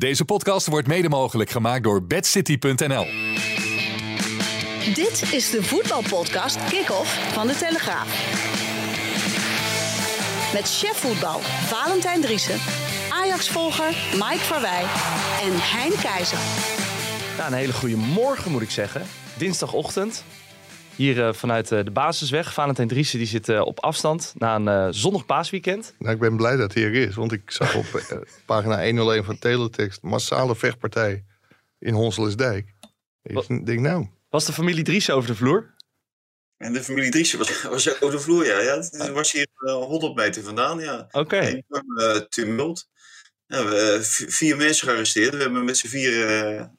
Deze podcast wordt mede mogelijk gemaakt door bedcity.nl. Dit is de voetbalpodcast Kick-Off van De Telegraaf. Met chef voetbal Valentijn Driessen, Ajax-volger Mike Verwij en Hein Keizer. Ja, een hele goede morgen moet ik zeggen. Dinsdagochtend. Hier uh, vanuit uh, de basisweg. Valentijn Driessen die zit uh, op afstand na een uh, zonnig paasweekend. Nou, ik ben blij dat hij er is. Want ik zag op pagina 101 van Teletext... massale vechtpartij in Honselesdijk. Ik denk nou... Was de familie Driessen over de vloer? En de familie Driessen was, was over de vloer, ja. ja het was hier 100 meter vandaan, ja. Oké. Okay. tumult. Ja, we vier mensen gearresteerd. We hebben met z'n vier,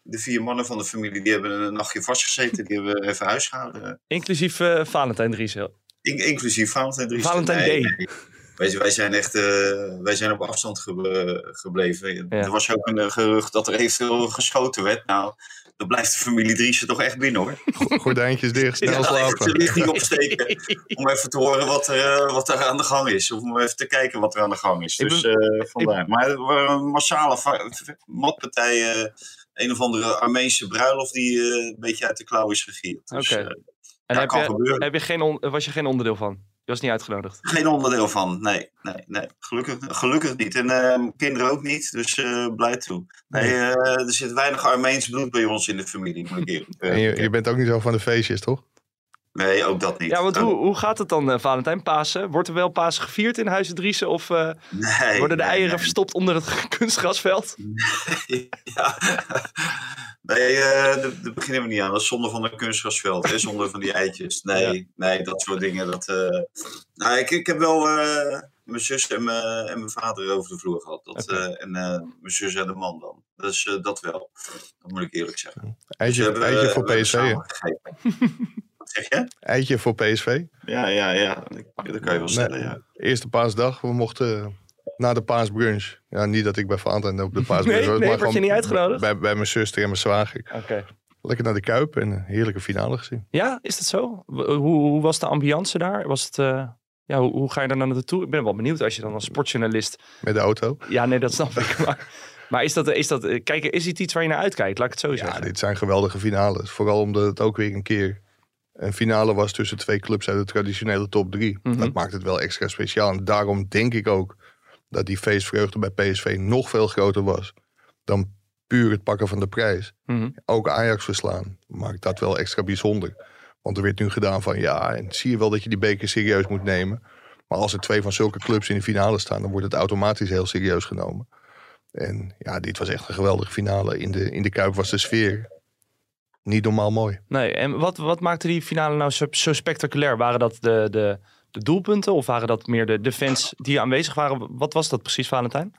de vier mannen van de familie, die hebben een nachtje vastgezeten. Die hebben we even huisgehouden. Inclusief uh, Valentijn Driessen? In, inclusief Valentijn Driessen. Valentijn nee, D. Nee. Wij, wij, zijn echt uh, wij zijn op afstand ge gebleven. Ja. Er was ook een gerucht dat er eventueel geschoten werd. Nou, dan blijft de familie Driessen toch echt binnen hoor. Gordijntjes dicht, snel ja, slapen. de lichting opsteken om even te horen wat er, uh, wat er aan de gang is. Of om even te kijken wat er aan de gang is. Dus ben, uh, vandaar. Ik... Maar het was een massale matpartij. Uh, een of andere Armeense bruiloft die een beetje uit de klauw is gegierd. Dus, Oké. Okay. en heb, je, heb je geen was je geen onderdeel van? Je was niet uitgenodigd? Geen onderdeel van, nee. nee, nee. Gelukkig, gelukkig niet. En uh, kinderen ook niet, dus uh, blij toe. Nee, uh, er zit weinig Armeens bloed bij ons in de familie, moet ik eerlijk En je, je, bent ook niet zo van de feestjes, toch? Nee, ook dat niet. Ja, want hoe, hoe gaat het dan, Valentijn, Pasen? Wordt er wel Pasen gevierd in Huizen Driessen? Of nee, worden de nee, eieren nee. verstopt onder het kunstgrasveld? ja. Nee, uh, daar beginnen we niet aan. Dat is zonde van een kunstgrasveld. Hè? Zonder van die eitjes. Nee, ja. nee dat soort dingen. Dat, uh... nou, ik, ik heb wel uh, mijn zus en mijn, en mijn vader over de vloer gehad. Dat, okay. en mijn zus en de man dan. Dus dat wel. Dat moet ik eerlijk zeggen. Eitje, dus hebben, eitje voor PSV. Wat zeg je? Eitje voor PSV. Ja, ja, ja. Dat kan je wel stellen, nee, ja. Eerste paasdag. We mochten na de paasbrunch. Ja, niet dat ik bij Valentijn op de paasbrunch nee, was. Nee, maar word je niet uitgenodigd? Bij, bij mijn zuster en mijn zwager. Oké. Okay. Lekker naar de Kuip en een heerlijke finale gezien. Ja, is dat zo? Hoe, hoe was de ambiance daar? Was het... Uh... Ja, hoe, hoe, ga je daar dan naartoe? Ik ben wel benieuwd als je dan als sportjournalist... Met de auto? Ja, nee, dat snap ik. Maar, maar is dat, is dat... Kijk, is het iets waar je naar uitkijkt? Laat ik het zo zeggen. Ja, dit zijn geweldige finales. Vooral omdat het ook weer een keer een finale was tussen twee clubs uit de traditionele top drie. Mhm. Mm -hmm. Dat maakt het wel extra speciaal. En daarom denk ik ook dat die feestvreugde bij PSV nog veel groter was dan puur het pakken van de prijs. Mm -hmm. Ook Ajax verslaan maakt dat wel extra bijzonder. Want er werd nu gedaan van ja, en zie je wel dat je die beker serieus moet nemen. Maar als er twee van zulke clubs in de finale staan, dan wordt het automatisch heel serieus genomen. En ja, dit was echt een geweldige finale. In de, in de Kuip was de sfeer niet normaal mooi. Nee, en wat, wat maakte die finale nou zo, zo spectaculair? Waren dat de, de, de doelpunten of waren dat meer de, de fans die aanwezig waren? Wat was dat precies, Valentijn?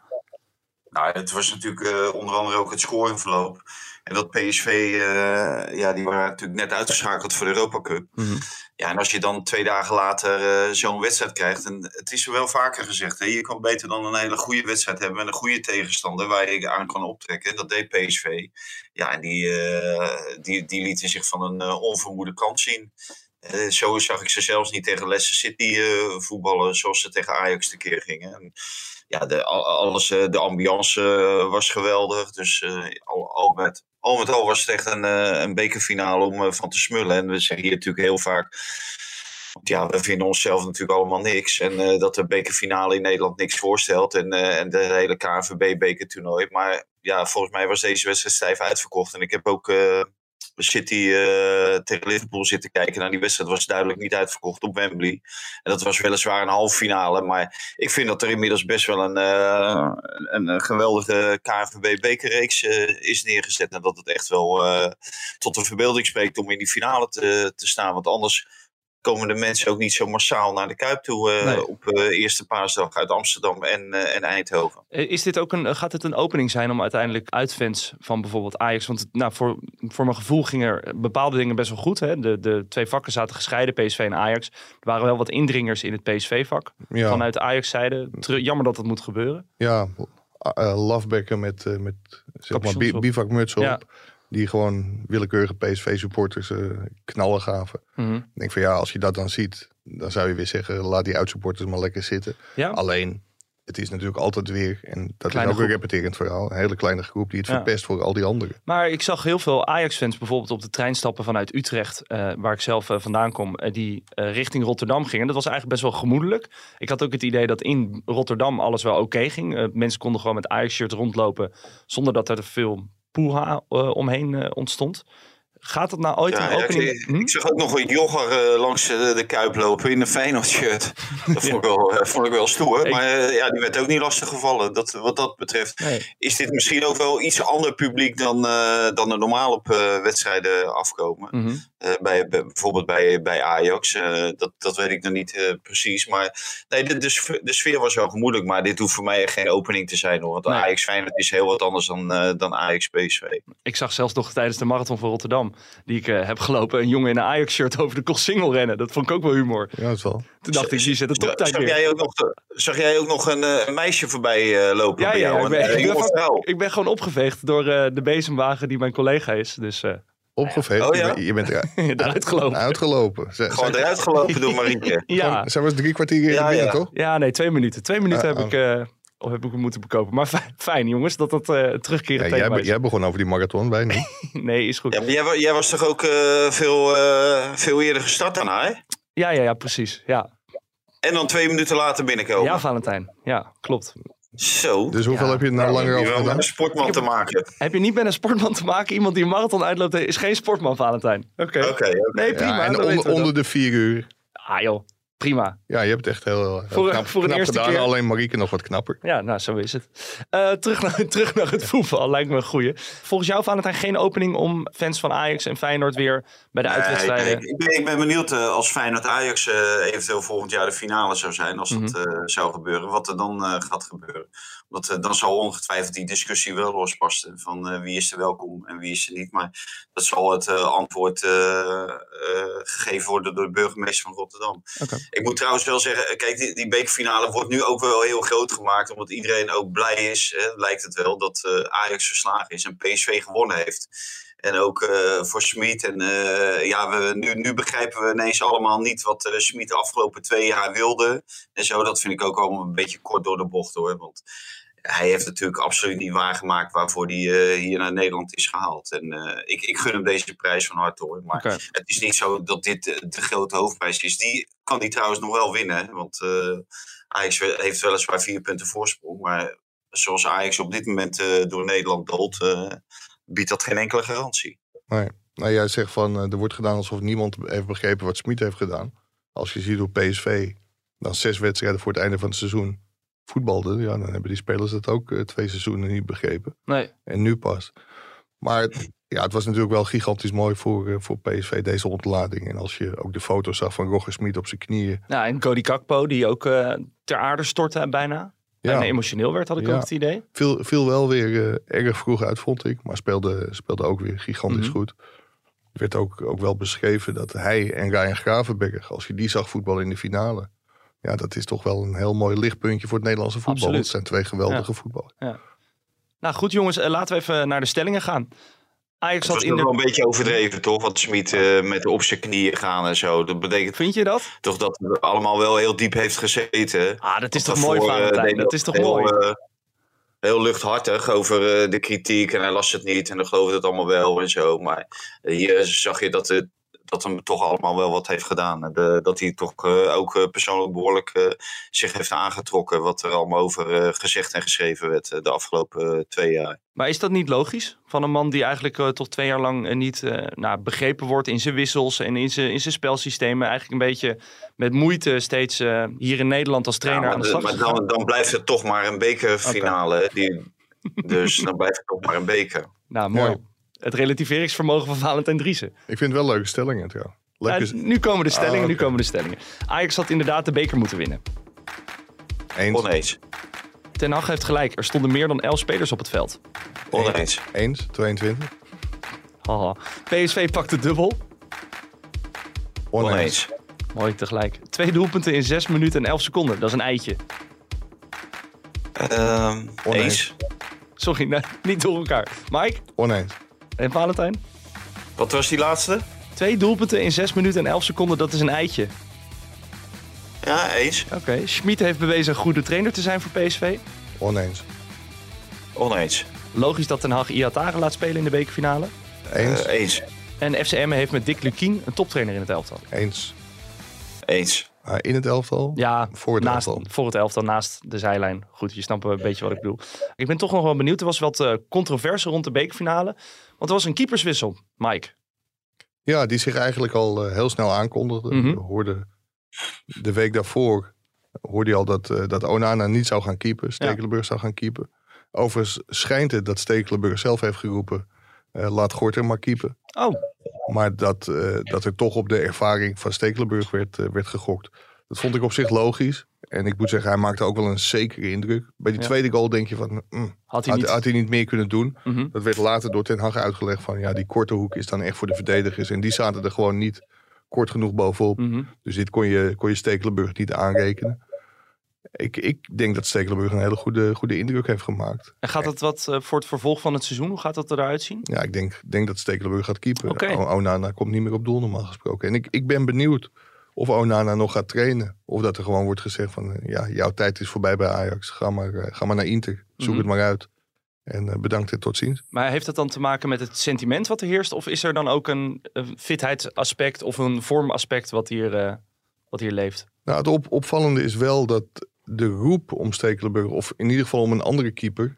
Nou, het was natuurlijk uh, onder andere ook het scoreverloop. En dat PSV, uh, ja, die waren natuurlijk net uitgeschakeld voor de Europa Cup. Mm -hmm. Ja, en als je dan twee dagen later uh, zo'n wedstrijd krijgt. En het is er wel vaker gezegd. Hè, je kan beter dan een hele goede wedstrijd hebben. En een goede tegenstander waar je aan kan optrekken. Dat deed PSV. Ja, en die, die, die lieten zich van een onvermoede kant zien. Uh, zo zag ik ze zelfs niet tegen Leicester City uh, voetballen zoals ze tegen Ajax te keer gingen. En, ja, de, alles, uh, de ambiance was geweldig. Dus al, al, met, al met al was het echt een, een bekerfinale om van te smullen. En we zeggen hier natuurlijk heel vaak... Want ja, we vinden onszelf natuurlijk allemaal niks. En dat de bekerfinale in Nederland niks voorstelt. En, en de hele KNVB-bekertoernooi. Maar ja, volgens mij was deze wedstrijd stijf uitverkocht. En ik heb ook... City uh, tegen Liverpool zitten kijken. Nou, die wedstrijd was duidelijk niet uitverkocht op Wembley. En dat was weliswaar een halve finale. Maar ik vind dat er inmiddels best wel een, uh, een, geweldige KNVB-bekerreeks uh, is neergezet. En dat het echt wel tot de verbeelding spreekt om in die finale te, te staan. Want anders komen de mensen ook niet zo massaal naar de Kuip toe uh, nee. op uh, eerste paasdag uit Amsterdam en, uh, en Eindhoven. Is dit ook een, gaat het een opening zijn om uiteindelijk uitfans van bijvoorbeeld Ajax? Want nou, voor, voor mijn gevoel gingen er bepaalde dingen best wel goed. Hè? De, de twee vakken zaten gescheiden, PSV en Ajax. Er waren wel wat indringers in het PSV-vak ja. vanuit de Ajax-zijde. Jammer dat dat moet gebeuren. Ja, Lovebecker met, met zeg maar, bivakmuts op. Ja die gewoon willekeurige PSV-supporters uh, knallen gaven. Mm -hmm. Ik denk van ja, als je dat dan ziet, dan zou je weer zeggen, laat die uitsupporters maar lekker zitten. Ja. Alleen, het is natuurlijk altijd weer, en dat Kleine is ook een groep. repeterend verhaal, een hele kleine groep die het Ja. verpest voor al die anderen. Maar ik zag heel veel Ajax-fans bijvoorbeeld op de trein stappen vanuit Utrecht, eh, waar ik zelf eh, vandaan kom, eh, die eh, richting Rotterdam gingen. Dat was eigenlijk best wel gemoedelijk. Ik had ook het idee dat in Rotterdam alles wel oké ging. Eh, mensen konden gewoon met Ajax-shirt rondlopen zonder dat er veel poeha eh, omheen eh, ontstond. Gaat dat nou ooit Ja, een ja, opening? ik, Hm? ik zag ook nog een jogger eh, langs de Kuip lopen in een Feyenoord-shirt. Dat vond, ik wel, vond ik wel stoer. Ik- Maar ja, die werd ook niet lastig gevallen. Dat, wat dat betreft Nee. is dit misschien ook wel iets ander publiek dan, dan er normaal op wedstrijden afkomen. Mhm. Bij, bij- bijvoorbeeld bij, bij Ajax. Eh, dat, dat weet ik nog niet eh, precies. Maar nee, de, de, sfeer, de sfeer was wel gemoedelijk. Maar dit hoeft voor mij geen opening te zijn. Hoor. Want Nee. Ajax Feyenoord is heel wat anders dan, eh, dan Ajax PSV. Ik zag zelfs nog tijdens de marathon van Rotterdam, die ik eh, heb gelopen, een jongen in een Ajax-shirt over de Koolsingel rennen. Dat vond ik ook wel humor. Ja, dat is wel. Toen dacht ik, die zet een Zag toptijd zag jij ook nog, zag jij ook nog een, eh, een meisje voorbij eh, lopen Ja, bij ja, jou? ik ben, een, eh, ik, ben ik gewoon opgeveegd door eh, de bezemwagen die mijn collega is. Dus eh Opgeveegd. Oh, ja? Je bent- Je bent eruit eruit gelopen. uitgelopen. Gewoon eruit gelopen door Marieke. Ja, zij was drie kwartier in Ja, binnen, ja. toch? ja, nee, twee minuten. Twee minuten Ah, heb, ik, eh, of heb ik moeten bekopen. Maar fijn, fijn, jongens, dat dat eh terugkeren Ja, jij, be- jij begon over die marathon bij nu. Nee, is goed. Ja, maar jij, wa- jij was toch ook eh, veel, eh, veel eerder gestart dan hij? Ja, ja, ja, precies. Ja, En dan twee minuten later binnenkomen. ja Valentijn. Ja, klopt. Zo. Dus hoeveel Ja. heb je er nou Nou, langer heb over met gedaan? een sportman te maken. Heb je niet met een sportman te maken? Iemand die een marathon uitloopt, is geen sportman, Valentijn. Oké. Oké. Nee, prima. Ja, en onder de vier uur. Ah joh, prima. Ja, je hebt het echt heel, heel Voor- knap, voor een knap eerste gedaan. keer. Alleen Marieke nog wat knapper. Ja, nou, zo is het. Eh, terug, naar, terug naar het voetbal, lijkt me een goeie. Volgens jou, Valentijn, geen opening om fans van Ajax en Feyenoord weer bij de Nee, uitwedstrijden... ik, ik ben, ik ben benieuwd eh, als Feyenoord Ajax eh, eventueel volgend jaar de finale zou zijn. Als dat Mhm. eh, zou gebeuren. Wat er dan eh, gaat gebeuren. Want eh, dan zal ongetwijfeld die discussie wel losbarsten. Van eh, wie is er welkom en wie is er niet. Maar dat zal het eh, antwoord gegeven worden door de burgemeester van Rotterdam. Ik moet trouwens wel zeggen, kijk, die, die bekerfinale wordt nu ook wel heel groot gemaakt. Omdat iedereen ook blij is, hè, lijkt het wel, dat Ajax verslagen is en PSV gewonnen heeft. En ook voor Smit. En ja, we, nu, nu begrijpen we ineens allemaal niet wat uh, Smit de afgelopen twee jaar wilde. En zo, dat vind ik ook allemaal een beetje kort door de bocht hoor. Want hij heeft natuurlijk absoluut niet waargemaakt waarvoor hij uh, hier naar Nederland is gehaald. En uh, ik, ik gun hem deze prijs van harte hoor. Maar Okay. het is niet zo dat dit de grote hoofdprijs is. Die kan hij trouwens nog wel winnen. Want uh, Ajax heeft weliswaar vier punten voorsprong. Maar zoals Ajax op dit moment uh, door Nederland dolt, uh, biedt dat geen enkele garantie. Nee. Nou, jij zegt van er wordt gedaan alsof niemand heeft begrepen wat Smit heeft gedaan. Als je ziet hoe PSV dan zes wedstrijden voor het einde van het seizoen voetbalde, ja, dan hebben die spelers dat ook uh, twee seizoenen niet begrepen. Nee. En nu pas. Maar ja, het was natuurlijk wel gigantisch mooi voor, uh, voor PSV, deze ontlading. En als je ook de foto's zag van Roger Smit op zijn knieën. Nou, en Cody Kakpo, die ook uh, ter aarde stortte bijna. Ja. En emotioneel werd, had ik ja. ook het idee. Viel, viel wel weer uh, erg vroeg uit, vond ik. Maar speelde, speelde ook weer gigantisch Mhm. mm -hmm. goed. Er werd ook, ook wel beschreven dat hij en Ryan Gravenberg, als je die zag voetballen in de finale. Ja, dat is toch wel een heel mooi lichtpuntje voor het Nederlandse voetbal. Absoluut. Het zijn twee geweldige Ja. voetballers. Ja. Nou goed jongens, uh, laten we even naar de stellingen gaan. Ajax Het had was in de... wel een beetje overdreven, toch? Wat Smit uh, met op zijn knieën gaan en zo. Dat betekent Vind je dat? toch dat het allemaal wel heel diep heeft gezeten. Ah, dat is toch mooi, uh, Valentijn? deed Dat is toch heel, mooi? uh, heel luchthartig over uh, de kritiek en hij las het niet en dan geloofde het allemaal wel en zo. Maar hier zag je dat het dat hem toch allemaal wel wat heeft gedaan. De, dat hij toch uh, ook uh, persoonlijk behoorlijk uh, zich heeft aangetrokken. Wat er allemaal over gezegd en geschreven werd de afgelopen twee jaar. Maar is dat niet logisch? Van een man die eigenlijk toch twee jaar lang niet nou, begrepen wordt in zijn wissels en in zijn, in zijn spelsystemen. Eigenlijk een beetje met moeite steeds hier in Nederland als trainer ja, aan de slag. Maar dan, dan blijft het toch maar een bekerfinale. Okay. Die, dus dan blijft het toch maar een beker. Nou, mooi. Ja het relativeringsvermogen van Valentijn Driessen. Ik vind het wel leuke stellingen trouwens. Ja, nu komen de stellingen, ah, okay. nu komen de stellingen. Ajax had inderdaad de beker moeten winnen. Eens. Oneens. Ten Hag heeft gelijk. Er stonden meer dan 11 spelers op het veld. Oneens. Eens, 22. Haha. PSV pakt de dubbel. Oneens. Oneens. Mooi tegelijk. Twee doelpunten in 6 minuten en 11 seconden. Dat is een eitje. Um, eens. Sorry, nee, niet door elkaar. Mike? Oneens. En Valentijn? Wat was die laatste? Twee doelpunten in 6 minuten en 11 seconden, dat is een eitje. Ja, eens. Oké, Schmid heeft bewezen een goede trainer te zijn voor PSV. Oneens. Oneens. Logisch dat Ten Hag Iataren laat spelen in de bekerfinale. Eens. Eh, eens. En FCM heeft met Dick Lukien een toptrainer in het elftal. Eens. Eens. Ah, in het elftal? Ja, Voor het naast, elftal. voor het elftal, naast de zijlijn. Goed, je snapt een beetje wat ik bedoel. Ik ben toch nog wel benieuwd. Er was wat eh, controverse rond de bekerfinale. Want er was een keeperswissel, Mike. Ja, die zich eigenlijk al eh, heel snel aankondigde. We hoorden de week daarvoor hoorde je al dat, eh, dat Onana niet zou gaan keepen. Stekelenburg zou gaan keepen. Overigens schijnt het dat Stekelenburg zelf heeft geroepen... eh, laat Gorter maar keepen. Oh, Maar dat, eh, dat er toch op de ervaring van Stekelenburg werd, eh, werd gegokt. Dat vond ik op zich logisch. En ik moet zeggen, hij maakte ook wel een zekere indruk. Bij die Ja. tweede goal denk je van... mm, had hij niet. had hij niet meer kunnen doen. Mhm. Dat werd later door Ten Hag uitgelegd van... ja, die korte hoek is dan echt voor de verdedigers. En die zaten er gewoon niet kort genoeg bovenop. Mhm. Dus dit kon je, kon je Stekelenburg niet aanrekenen. Ik, ik denk dat Stekelenburg een hele goede, goede indruk heeft gemaakt. En gaat dat wat eh, voor het vervolg van het seizoen? Hoe gaat dat eruit zien? Ja, ik denk, denk dat Stekelenburg gaat. O- Onana komt niet meer op doel normaal gesproken. En ik, ik ben benieuwd of Onana nog gaat trainen. Of dat er gewoon wordt gezegd van... eh, ja, jouw tijd is voorbij bij Ajax. Ga maar, eh, ga maar naar Inter. Zoek Mhm. het maar uit. En bedankt en tot ziens. Maar heeft dat dan te maken met het sentiment wat er heerst? Of is er dan ook een, een fitheidsaspect of een vormaspect wat hier, wat hier leeft? Nou, het op, opvallende is wel dat de roep om Stekelenburg... of in ieder geval om een andere keeper...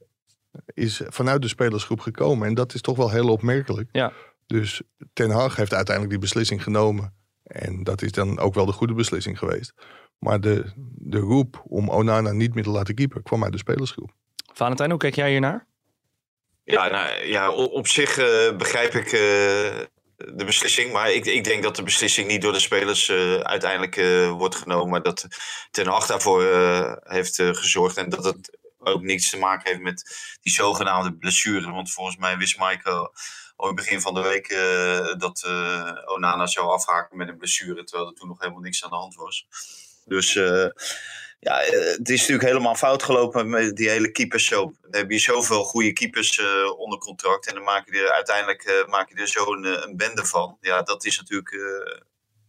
is vanuit de spelersgroep gekomen. En dat is toch wel heel opmerkelijk. Ja. Dus Ten Hag heeft uiteindelijk die beslissing genomen. En dat is dan ook wel de goede beslissing geweest. Maar de, de roep om Onana niet meer te laten keeper... kwam uit de spelersgroep. Valentijn, hoe kijk jij hiernaar? Ja, nou, ja op zich eh, begrijp ik eh, de beslissing. Maar ik, ik denk dat de beslissing niet door de spelers eh, uiteindelijk eh, wordt genomen. Maar dat Ten Hag daarvoor eh, heeft gezorgd. En dat het ook niets te maken heeft met die zogenaamde blessure. Want volgens mij wist Michael al begin van de week dat Onana zou afhaken met een blessure. Terwijl er toen nog helemaal niks aan de hand was. Dus ja, eh, het is natuurlijk helemaal fout gelopen met die hele keepersshow. Dan heb je zoveel goede keepers eh, onder contract. En dan maak je er uiteindelijk eh, maak je er zo'n een, een bende van. Ja, dat is natuurlijk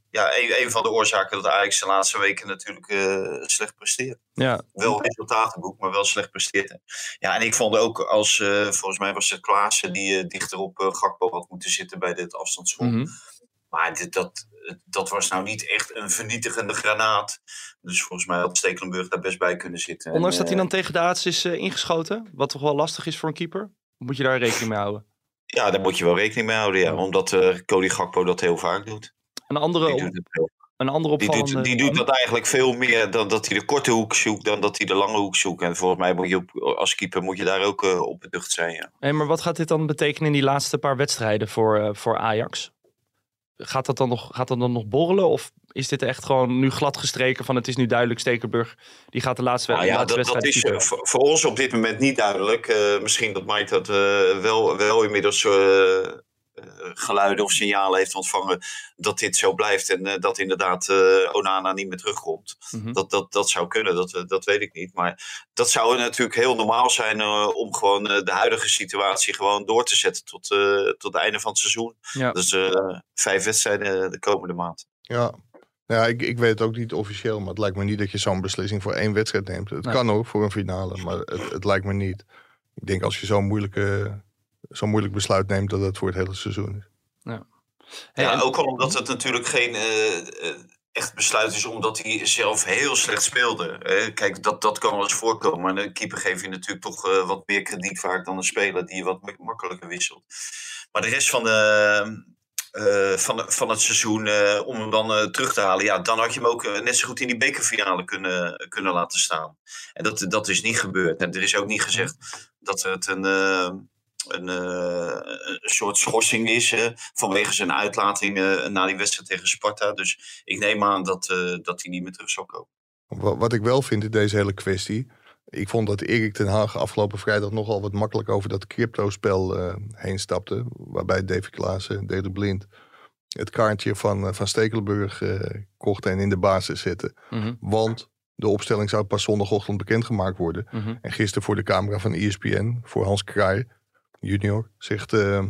ja, een, een van de oorzaken dat Ajax de laatste weken natuurlijk slecht presteert. Ja, Wel resultatenboek, maar wel slecht presteert. Ja, en ik vond ook als, volgens mij was het Klaassen die dichter op Gakpo had moeten zitten bij dit afstandsschot. mhm. Maar dit, dat, dat was nou niet echt een vernietigende granaat. Dus volgens mij had Stekelenburg daar best bij kunnen zitten. ondanks En, dat hij eh, dan tegen de Aats is eh, ingeschoten. Wat toch wel lastig is voor een keeper. Moet je daar rekening mee houden? Ja, daar moet je wel rekening mee houden. Ja, omdat eh Cody Gakpo dat heel vaak doet. Een andere, Die doet, het een andere die, opvallende... doet, die doet dat eigenlijk veel meer dan dat hij de korte hoek zoekt, dan dat hij de lange hoek zoekt. En volgens mij moet je op, als keeper moet je daar ook op beducht zijn. Ja. Hey, maar wat gaat dit dan betekenen in die laatste paar wedstrijden voor, voor Ajax? Gaat dat, dan nog, gaat dat dan nog borrelen? Of is dit echt gewoon nu glad gestreken van het is nu duidelijk Stekenburg die gaat de laatste, Nou ja, laatste dat, is eh, voor, voor ons op dit moment niet duidelijk. Eh, misschien dat Mike dat eh, wel, wel inmiddels geluiden of signalen heeft ontvangen dat dit zo blijft en eh, dat inderdaad eh, Onana niet meer terugkomt. Mhm. Dat, dat, dat zou kunnen, dat, eh, dat weet ik niet. Maar dat zou natuurlijk heel normaal zijn eh, om gewoon eh, de huidige situatie gewoon door te zetten tot, eh, tot het einde van het seizoen. Ja. Dus eh, vijf wedstrijden de komende maand. Ja, ja ik, ik weet het ook niet officieel. Maar het lijkt me niet dat je zo'n beslissing voor één wedstrijd neemt. Het Nee. kan ook voor een finale, maar het, het lijkt me niet. Ik denk als je zo'n moeilijke, zo'n moeilijk besluit neemt... dat het voor het hele seizoen is. Hey, ja, en- ook al omdat het natuurlijk geen eh, eh, echt besluit is, omdat hij zelf heel slecht speelde. Kijk, dat, dat kan wel eens voorkomen. Maar een keeper geef je natuurlijk toch eh, wat meer krediet vaak dan een speler die wat mak- makkelijker wisselt. Maar de rest van, de, eh, van, van het seizoen, eh, om hem dan eh, terug te halen, ja, dan had je hem ook net zo goed in die bekerfinale kunnen, kunnen laten staan. En dat, dat is niet gebeurd. En er is ook niet gezegd dat het een. Eh, een, een soort schorsing is eh, vanwege zijn uitlating eh, na die wedstrijd tegen Sparta. Dus ik neem aan dat, eh, dat hij niet meer terug zal komen. Wat, wat ik wel vind in deze hele kwestie... Ik vond dat Erik ten Haag afgelopen vrijdag nogal wat makkelijk over dat crypto-spel eh, heen stapte. Waarbij David Klaassen, Dede Blind, het kaartje van, van Stekelenburg kocht en in de basis zette. Mhm, Want de opstelling zou pas zondagochtend bekendgemaakt worden. mhm. En gisteren voor de camera van ESPN, voor Hans Kraai, junior, zegt, eh,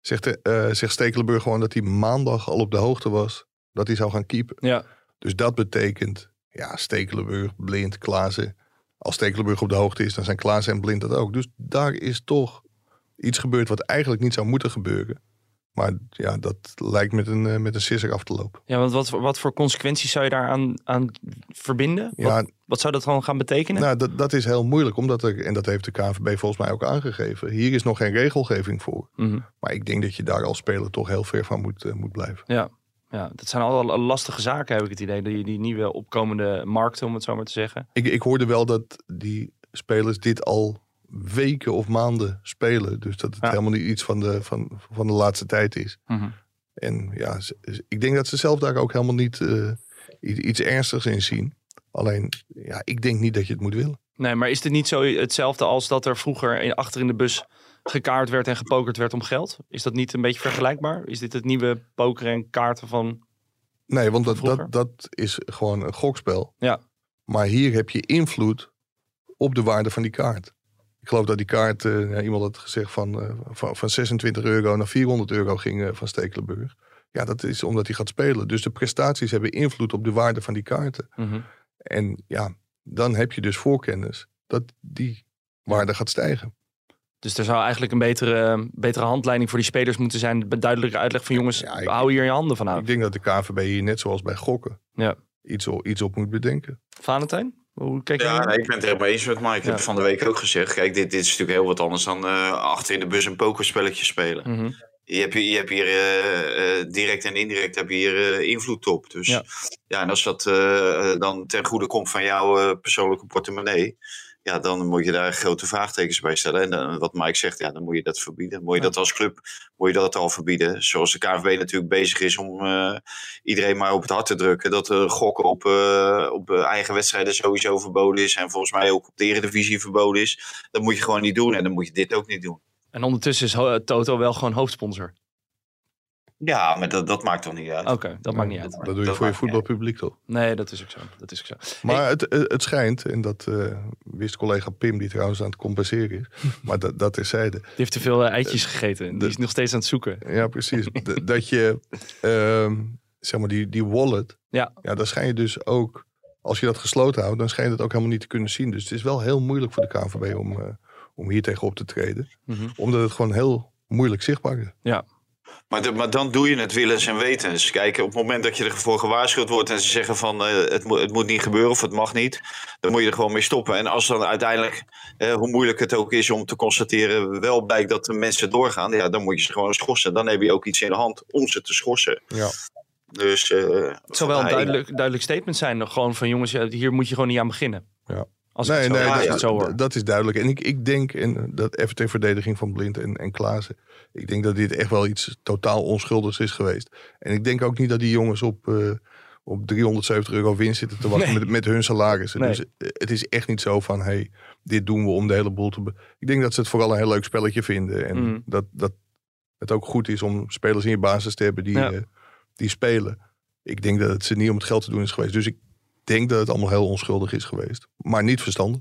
zegt, eh, zegt Stekelenburg gewoon dat hij maandag al op de hoogte was dat hij zou gaan keepen. Ja, Dus dat betekent, ja, Stekelenburg, Blind, Klaassen. Als Stekelenburg op de hoogte is, dan zijn Klaassen en Blind dat ook. Dus daar is toch iets gebeurd wat eigenlijk niet zou moeten gebeuren. Maar ja, dat lijkt met een, eh, met een sisser af te lopen. Ja, want wat, wat voor consequenties zou je daar aan, aan verbinden? Ja, Wat, wat zou dat dan gaan betekenen? Nou, dat, dat is heel moeilijk, omdat er, en dat heeft de KNVB volgens mij ook aangegeven. Hier is nog geen regelgeving voor. Mhm. Maar ik denk dat je daar als speler toch heel ver van moet, eh, moet blijven. Ja. ja, dat zijn allemaal lastige zaken, heb ik het idee. Die, die nieuwe opkomende markten, om het zo maar te zeggen. Ik, ik hoorde wel dat die spelers dit al weken of maanden spelen. Dus dat het Ja. helemaal niet iets van de, van, van de laatste tijd is. En ja, ik denk dat ze zelf daar ook helemaal niet eh, iets, ernstigs in zien. Alleen, ja, ik denk niet dat je het moet willen. Nee, maar is dit niet zo hetzelfde als dat er vroeger in, achter in de bus gekaart werd en gepokerd werd om geld? Is dat niet een beetje vergelijkbaar? Is dit het nieuwe pokeren en kaarten van... Nee, want dat, Vroeger? dat, dat is gewoon een gokspel. Ja. Maar hier heb je invloed op de waarde van die kaart. Ik geloof dat die kaart, eh, ja, iemand had gezegd van, eh, van, van 26 euro naar 400 euro ging eh, van Stekelenburg. Ja, dat is omdat hij gaat spelen. Dus de prestaties hebben invloed op de waarde van die kaarten. En ja, dan heb je dus voorkennis dat die waarde gaat stijgen. Dus er zou eigenlijk een betere, betere handleiding voor die spelers moeten zijn. Duidelijke uitleg van jongens, Ja, ik- hou hier je handen van Ik uit. denk dat de KNVB hier net zoals bij gokken Ja. iets, o- iets op moet bedenken. Valentijn, hoe kijk Ja, nee, ik ben het helemaal eens met Mike. Ik heb van de week ook gezegd. Kijk, dit, dit is natuurlijk heel wat anders dan eh, achter in de bus een pokerspelletje spelen. Mhm. Je hebt, hier- je hebt hier eh, eh, direct en indirect heb je hier invloed op. Dus Ja. ja. en als dat dan ten goede komt van jouw persoonlijke portemonnee. Ja, dan moet je daar grote vraagtekens bij stellen. En dan, wat Mike zegt, ja, dan moet je dat verbieden. Moet je dat als club moet je dat al verbieden. Zoals de KNVB natuurlijk bezig is om eh, iedereen maar op het hart te drukken. Dat eh, gokken op, eh, op eh, eigen wedstrijden sowieso verboden is. En volgens mij ook op de Eredivisie verboden is. Dat moet je gewoon niet doen. En dan moet je dit ook niet doen. En ondertussen is Toto wel gewoon hoofdsponsor. Ja, maar dat, dat maakt toch niet uit. Oké, dat maakt niet uit. Dat doe je Dat voor je voetbalpubliek toch? Nee, dat is ook zo. Dat is ook zo. Maar het, eh, het schijnt, en dat eh, wist collega Pim, die trouwens aan het compenseren is. maar dat, dat terzijde. Die heeft te veel eh, eitjes gegeten. en Die de- is nog steeds aan het zoeken. Ja, precies. Dat je, ehm, zeg maar, die, die wallet. Ja. Ja, dan schijn je dus ook, als je dat gesloten houdt, dan schijn je dat ook helemaal niet te kunnen zien. Dus het is wel heel moeilijk voor de KNVB om, eh, om hier tegen op te treden. Mhm. Omdat het gewoon heel moeilijk zichtbaar is. Ja, Maar, de- maar dan doe je het willens en wetens. Kijk, op het moment dat je ervoor gewaarschuwd wordt en ze zeggen van eh, het, moet, het moet niet gebeuren of het mag niet, dan moet je er gewoon mee stoppen. En als dan uiteindelijk, eh, hoe moeilijk het ook is om te constateren, wel blijkt dat de mensen doorgaan, ja, dan moet je ze gewoon schorsen. Dan heb je ook iets in de hand om ze te schorsen. Ja. Dus, eh, het zou wel een duidelijk, duidelijk statement zijn. Gewoon van jongens, ja, hier moet je gewoon niet aan beginnen. Ja. Als Nee, het zo, nee, dat, het zo hoor. dat- is duidelijk. En ik, ik denk, en dat even ter verdediging van Blind en, en Klaassen. Ik denk dat dit echt wel iets totaal onschuldigs is geweest. En ik denk ook niet dat die jongens op, eh, op 370 euro winst zitten te wachten Nee. met, met hun salarissen. Nee. Dus het is echt niet zo van, hey, dit doen we om de hele boel te... Ik denk dat ze het vooral een heel leuk spelletje vinden. En Mhm. dat, dat het ook goed is om spelers in je basis te hebben die, Ja. eh, die spelen. Ik denk dat het ze niet om het geld te doen is geweest. Dus ik denk dat het allemaal heel onschuldig is geweest. Maar niet verstandig.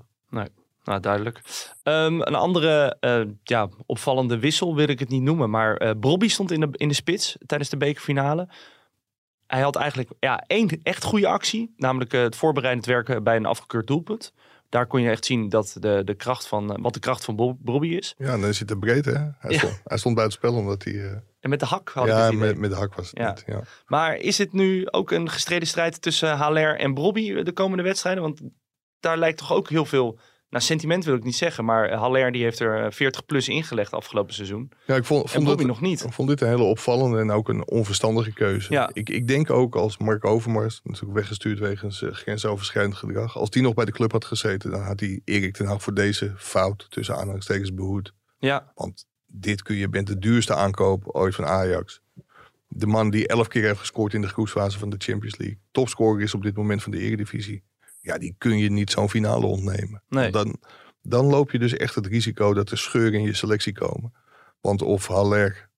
Nou, duidelijk. Ehm, een andere eh, ja, opvallende wissel wil ik het niet noemen. Maar eh Bobby stond in de, in de spits tijdens de bekerfinale. Hij had eigenlijk ja, één echt goede actie. Namelijk eh, het voorbereidend werken bij een afgekeurd doelpunt. Daar kon je echt zien dat de, de kracht van, wat de kracht van Bob- Bobby is. Ja, dan zit het breed, hè? Hij, Ja. stond, hij stond buiten spel omdat hij... En met de hak had ik ja, het met, met de hak was het Ja. niet. Ja. Maar is het nu ook een gestreden strijd tussen Haller en Bobby de komende wedstrijden? Want daar lijkt toch ook heel veel... Nou, sentiment wil ik niet zeggen. Maar Haller die heeft er eh, 40 plus ingelegd afgelopen seizoen. ja, ik vond, vond, nog niet. ik vond dit een hele opvallende en ook een onverstandige keuze. Ja. Ik, ik denk ook als Mark Overmars, natuurlijk weggestuurd wegens eh, grensoverschrijdend gedrag. Als die nog bij de club had gezeten, dan had hij Erik ten Hag voor deze fout tussen aanhalingstekens behoed. Ja, Want dit kun je, bent de duurste aankoop ooit van Ajax. De man die elf keer heeft gescoord in de groepsfase van de Champions League. Topscorer is op dit moment van de Eredivisie. Ja, die kun je niet zo'n finale ontnemen. Nee. Dan, dan loop je dus echt het risico dat er scheuren in je selectie komen. Want of Haller,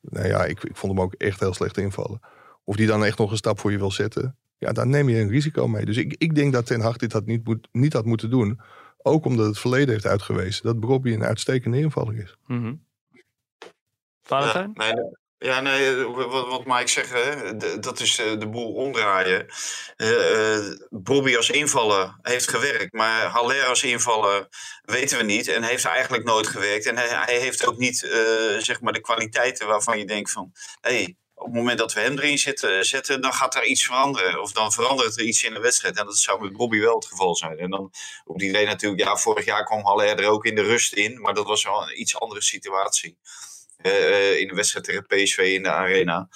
nou ja, ik, ik vond hem ook echt heel slecht invallen. Of die dan echt nog een stap voor je wil zetten. Ja, daar neem je een risico mee. Dus ik, ik denk dat Ten Hag dit had niet, moet, niet had moeten doen. Ook omdat het verleden heeft uitgewezen dat Bobby een uitstekende invaller is. Mhm. Valentijn? Ja, nee, Ja, nee, eh, wat, wat Mike zegt, hè, dat is de, de boel omdraaien. Uh, Bobby als invaller heeft gewerkt, maar Haller als invaller weten we niet en heeft eigenlijk nooit gewerkt. En hij, heeft ook niet zeg maar de kwaliteiten waarvan je denkt van, hey, op het moment dat we hem erin zitten, zetten, dan gaat er iets veranderen. Of dan verandert er iets in de wedstrijd. En dat zou met Bobby wel het geval zijn. En dan op iedereen natuurlijk, ja, vorig jaar kwam Haller er ook in de rust in, maar dat was wel een iets andere situatie. Uh, in de wedstrijd tegen PSV in de arena.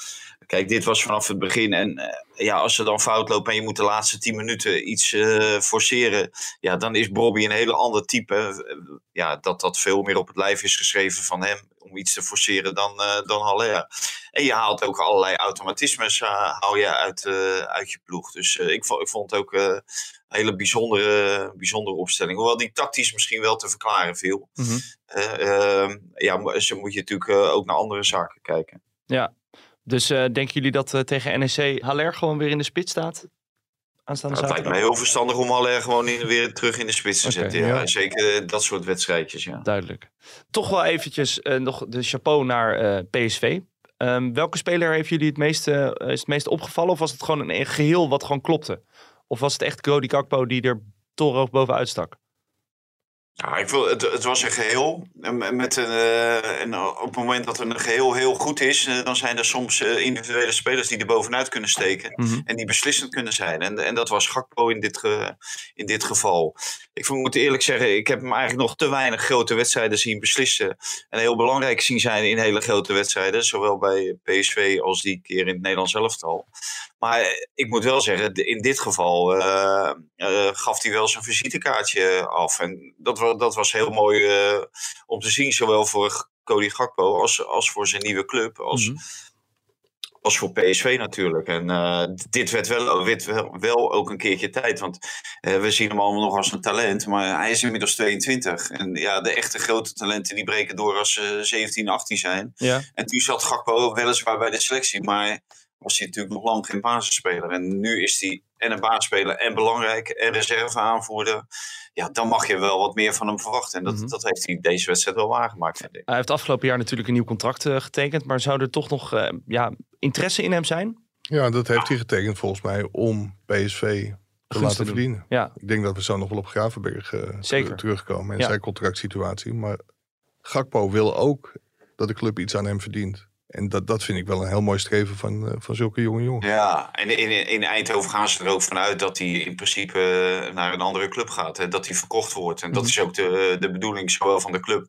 Kijk, dit was vanaf het begin. En uh, ja, als ze dan fout lopen en je moet de laatste tien minuten iets forceren. Ja, dan is Bobby een hele ander type. ja, dat dat veel meer op het lijf is geschreven van hem. Om iets te forceren dan, dan Haller. En je haalt ook allerlei automatismes haal je uit, uit je ploeg. Dus ik, vond, ik vond het ook een hele bijzondere, bijzondere opstelling. Hoewel die tactisch misschien wel te verklaren viel. -hmm. Ja, ze moet je natuurlijk ook naar andere zaken kijken. Ja, dus uh, denken jullie dat tegen NEC Haller gewoon weer in de spits staat? Aanstaande nou, het lijkt mij heel verstandig om Haller gewoon in, weer terug in de spits te okay, zetten. Ja. ja. Zeker dat soort wedstrijdjes. Ja. Duidelijk. Toch wel eventjes nog de chapeau naar PSV. Um, welke speler heeft jullie het meeste, is het meest opgevallen? Of was het gewoon een geheel wat gewoon klopte? Of was het echt Cody Kakpo die er torenhoog bovenuit stak? Ja, ik wil, het, het was een geheel. Met een, uh, en op het moment dat een geheel heel goed is, uh, dan zijn er soms uh, individuele spelers die er bovenuit kunnen steken. Mm -hmm. En die beslissend kunnen zijn. En, en dat was Gakpo in dit, ge, in dit geval. Ik moet eerlijk zeggen, ik heb hem eigenlijk nog te weinig grote wedstrijden zien beslissen. En heel belangrijk zien zijn in hele grote wedstrijden. Zowel bij PSV als die keer in het Nederlands elftal. Maar ik moet wel zeggen, in dit geval uh, uh, gaf hij wel zijn visitekaartje af. En dat, was, dat was heel mooi uh, om te zien, zowel voor Cody Gakpo als, als voor zijn nieuwe club. Als, -hmm. Als voor PSV natuurlijk. En dit werd wel, werd wel, wel, ook een keertje tijd. Want we zien hem allemaal nog als een talent. Maar hij is inmiddels 22. En ja, de echte grote talenten die breken door als ze 17, 18 zijn. Ja. En toen zat Gakpo weliswaar bij de selectie. Maar was hij natuurlijk nog lang geen basisspeler. En nu is hij en een basisspeler en belangrijk en reserve aanvoerder. Ja, dan mag je wel wat meer van hem verwachten. En dat, mm -hmm. dat heeft hij deze wedstrijd wel waargemaakt, vind ik. Hij heeft afgelopen jaar natuurlijk een nieuw contract uh, getekend. Maar zou er toch nog uh, ja, interesse in hem zijn? Ja, dat heeft hij getekend volgens mij om PSV te laten verdienen. Ja. Ik denk dat we zo nog wel op Gravenberg uh, Zeker. terugkomen. En ja. zijn contractsituatie. Maar Gakpo wil ook dat de club iets aan hem verdient. En dat, dat vind ik wel een heel mooi streven van, uh, van zulke jonge jongens. Ja, en in, in Eindhoven gaan ze er ook vanuit dat hij in principe uh, naar een andere club gaat. Hè, dat hij verkocht wordt. En dat mm. is ook de, de bedoeling, zowel van de club